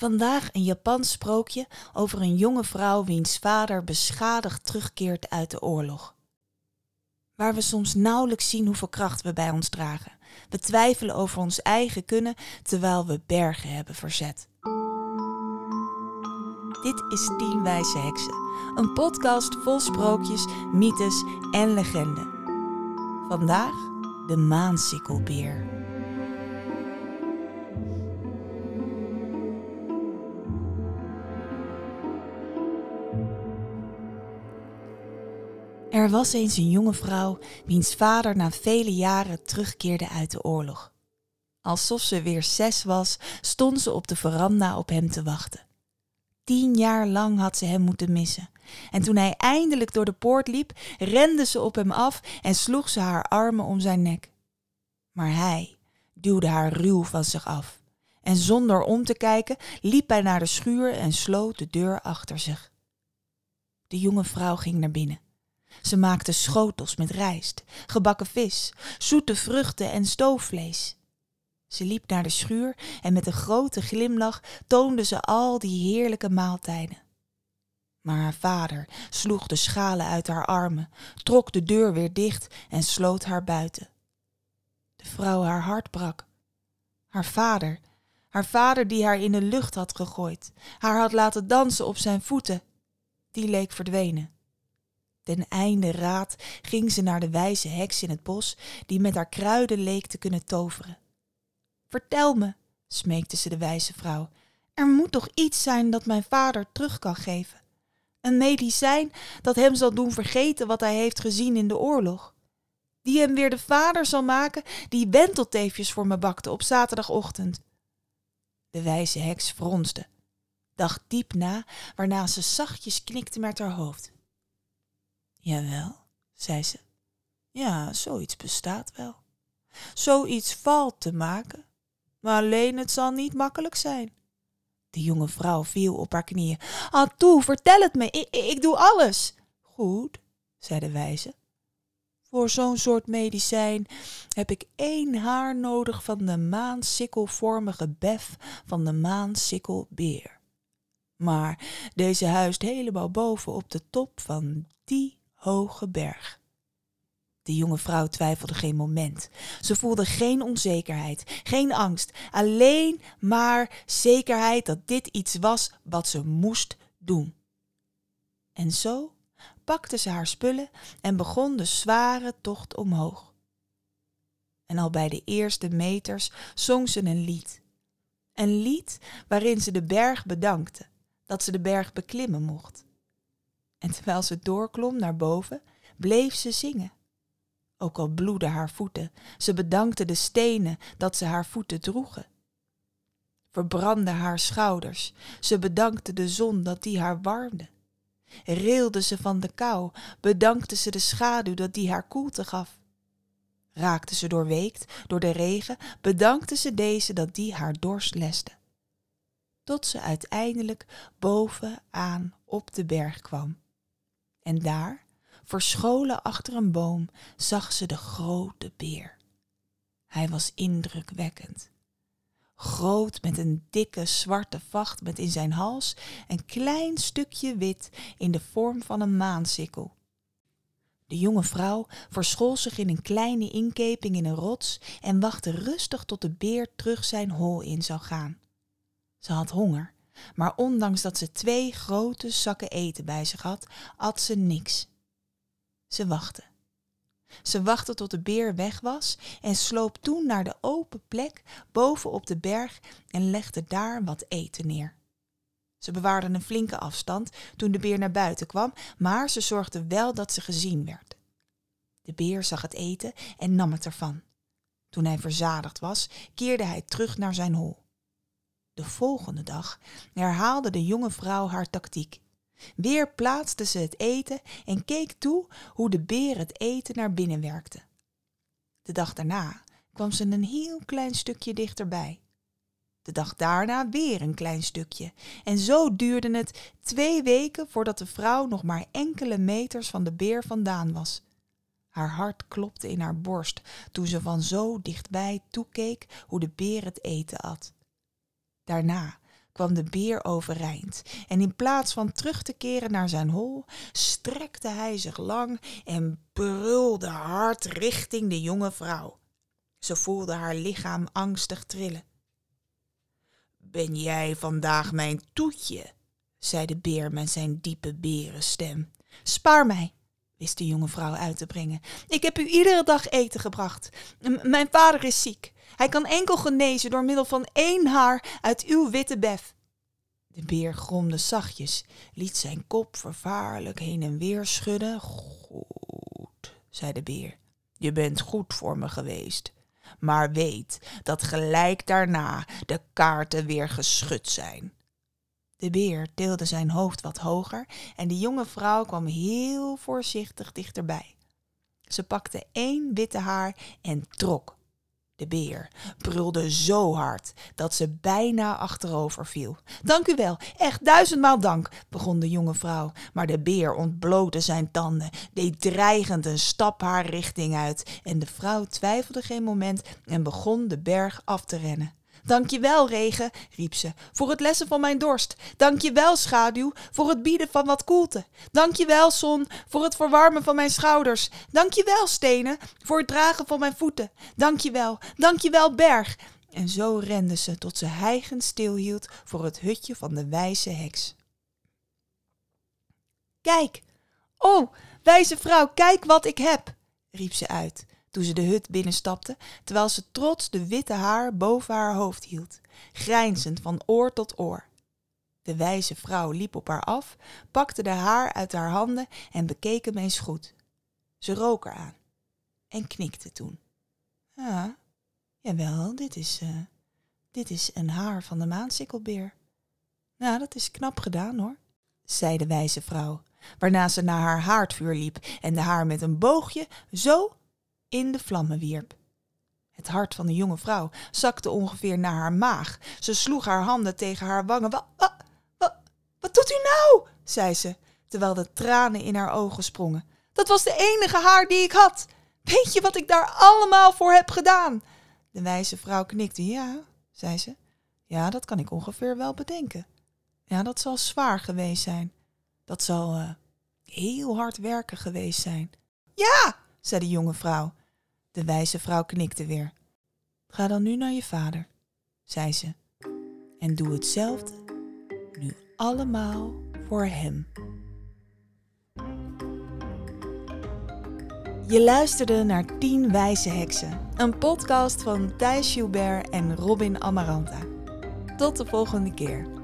Vandaag een Japans sprookje over een jonge vrouw wiens vader beschadigd terugkeert uit de oorlog. Waar we soms nauwelijks zien hoeveel kracht we bij ons dragen. We twijfelen over ons eigen kunnen terwijl we bergen hebben verzet. Dit is Tien Wijze Heksen, een podcast vol sprookjes, mythes en legenden. Vandaag de maansikkelbeer. Er was eens een jonge vrouw wiens vader na vele jaren terugkeerde uit de oorlog. Alsof ze weer zes was, stond ze op de veranda op hem te wachten. Tien jaar lang had ze hem moeten missen. En toen hij eindelijk door de poort liep, rende ze op hem af en sloeg ze haar armen om zijn nek. Maar hij duwde haar ruw van zich af. En zonder om te kijken liep hij naar de schuur en sloot de deur achter zich. De jonge vrouw ging naar binnen. Ze maakte schotels met rijst, gebakken vis, zoete vruchten en stoofvlees. Ze liep naar de schuur en met een grote glimlach toonde ze al die heerlijke maaltijden. Maar haar vader sloeg de schalen uit haar armen, trok de deur weer dicht en sloot haar buiten. De vrouw haar hart brak. Haar vader, haar vader die haar in de lucht had gegooid, haar had laten dansen op zijn voeten, die leek verdwenen. Ten einde raad ging ze naar de wijze heks in het bos, die met haar kruiden leek te kunnen toveren. Vertel me, smeekte ze de wijze vrouw, er moet toch iets zijn dat mijn vader terug kan geven. Een medicijn dat hem zal doen vergeten wat hij heeft gezien in de oorlog. Die hem weer de vader zal maken die wentelteefjes voor me bakte op zaterdagochtend. De wijze heks fronste, dacht diep na, waarna ze zachtjes knikte met haar hoofd. Jawel, zei ze. Ja, zoiets bestaat wel. Zoiets valt te maken, maar alleen het zal niet makkelijk zijn. De jonge vrouw viel op haar knieën. Ah, toe, vertel het me, ik, ik doe alles. Goed, zei de wijze. Voor zo'n soort medicijn heb ik één haar nodig van de maansikkelvormige bef van de maansikkelbeer. Maar deze huist helemaal boven op de top van die hoge berg. De jonge vrouw twijfelde geen moment. Ze voelde geen onzekerheid, geen angst, alleen maar zekerheid dat dit iets was wat ze moest doen. En zo pakte ze haar spullen en begon de zware tocht omhoog. En al bij de eerste meters zong ze een lied. Een lied waarin ze de berg bedankte dat ze de berg beklimmen mocht. En terwijl ze doorklom naar boven, bleef ze zingen. Ook al bloedden haar voeten, ze bedankte de stenen dat ze haar voeten droegen. Verbrandde haar schouders, ze bedankte de zon dat die haar warmde. Reelde ze van de kou, bedankte ze de schaduw dat die haar koelte gaf. Raakte ze doorweekt door de regen, bedankte ze deze dat die haar dorst leste. Tot ze uiteindelijk bovenaan op de berg kwam en daar, verscholen achter een boom, zag ze de grote beer. Hij was indrukwekkend. Groot met een dikke zwarte vacht met in zijn hals een klein stukje wit in de vorm van een maansikkel. De jonge vrouw verschool zich in een kleine inkeping in een rots en wachtte rustig tot de beer terug zijn hol in zou gaan. Ze had honger maar ondanks dat ze twee grote zakken eten bij zich had, at ze niks. Ze wachtte. Ze wachtte tot de beer weg was en sloop toen naar de open plek boven op de berg en legde daar wat eten neer. Ze bewaarde een flinke afstand toen de beer naar buiten kwam, maar ze zorgde wel dat ze gezien werd. De beer zag het eten en nam het ervan. Toen hij verzadigd was, keerde hij terug naar zijn hol. De volgende dag herhaalde de jonge vrouw haar tactiek. Weer plaatste ze het eten en keek toe hoe de beer het eten naar binnen werkte. De dag daarna kwam ze een heel klein stukje dichterbij. De dag daarna weer een klein stukje. En zo duurde het twee weken voordat de vrouw nog maar enkele meters van de beer vandaan was. Haar hart klopte in haar borst toen ze van zo dichtbij toekeek hoe de beer het eten at. Daarna kwam de beer overeind en in plaats van terug te keren naar zijn hol, strekte hij zich lang en brulde hard richting de jonge vrouw. Ze voelde haar lichaam angstig trillen. Ben jij vandaag mijn toetje? zei de beer met zijn diepe berenstem. Spaar mij, wist de jonge vrouw uit te brengen. Ik heb u iedere dag eten gebracht. mijn vader is ziek. Hij kan enkel genezen door middel van één haar uit uw witte bef. De beer gromde zachtjes, liet zijn kop vervaarlijk heen en weer schudden. Goed, zei de beer, je bent goed voor me geweest. Maar weet dat gelijk daarna de kaarten weer geschud zijn. De beer tilde zijn hoofd wat hoger en de jonge vrouw kwam heel voorzichtig dichterbij. Ze pakte één witte haar en trok. De beer brulde zo hard dat ze bijna achterover viel. Dank u wel, echt duizendmaal dank, begon de jonge vrouw. Maar de beer ontblootte zijn tanden, deed dreigend een stap haar richting uit. En de vrouw twijfelde geen moment en begon de berg af te rennen. Dank je wel, regen, riep ze, voor het lessen van mijn dorst. Dank je wel, schaduw, voor het bieden van wat koelte. Dank je wel, zon, voor het verwarmen van mijn schouders. Dank je wel, stenen, voor het dragen van mijn voeten. Dank je wel, dank je wel, berg. En zo rende ze tot ze hijgend stilhield voor het hutje van de wijze heks. Kijk, oh, wijze vrouw, kijk wat ik heb, riep ze uit toen ze de hut binnenstapte, terwijl ze trots de witte haar boven haar hoofd hield, grijnzend van oor tot oor. De wijze vrouw liep op haar af, pakte de haar uit haar handen en bekeek hem eens goed. Ze rook er aan en knikte toen. Ja, jawel, dit is, uh, dit is een haar van de maansikkelbeer. Nou, dat is knap gedaan hoor, zei de wijze vrouw, waarna ze naar haar haardvuur liep en de haar met een boogje zo in de vlammen wierp. Het hart van de jonge vrouw zakte ongeveer naar haar maag. Ze sloeg haar handen tegen haar wangen. Wat, wat, wat, doet u nou? zei ze, terwijl de tranen in haar ogen sprongen. Dat was de enige haar die ik had. Weet je wat ik daar allemaal voor heb gedaan? De wijze vrouw knikte. Ja, zei ze. Ja, dat kan ik ongeveer wel bedenken. Ja, dat zal zwaar geweest zijn. Dat zal uh, heel hard werken geweest zijn. Ja, zei de jonge vrouw. De wijze vrouw knikte weer. Ga dan nu naar je vader, zei ze, en doe hetzelfde, nu allemaal voor hem. Je luisterde naar Tien Wijze Heksen, een podcast van Thijs Gilbert en Robin Amaranta. Tot de volgende keer.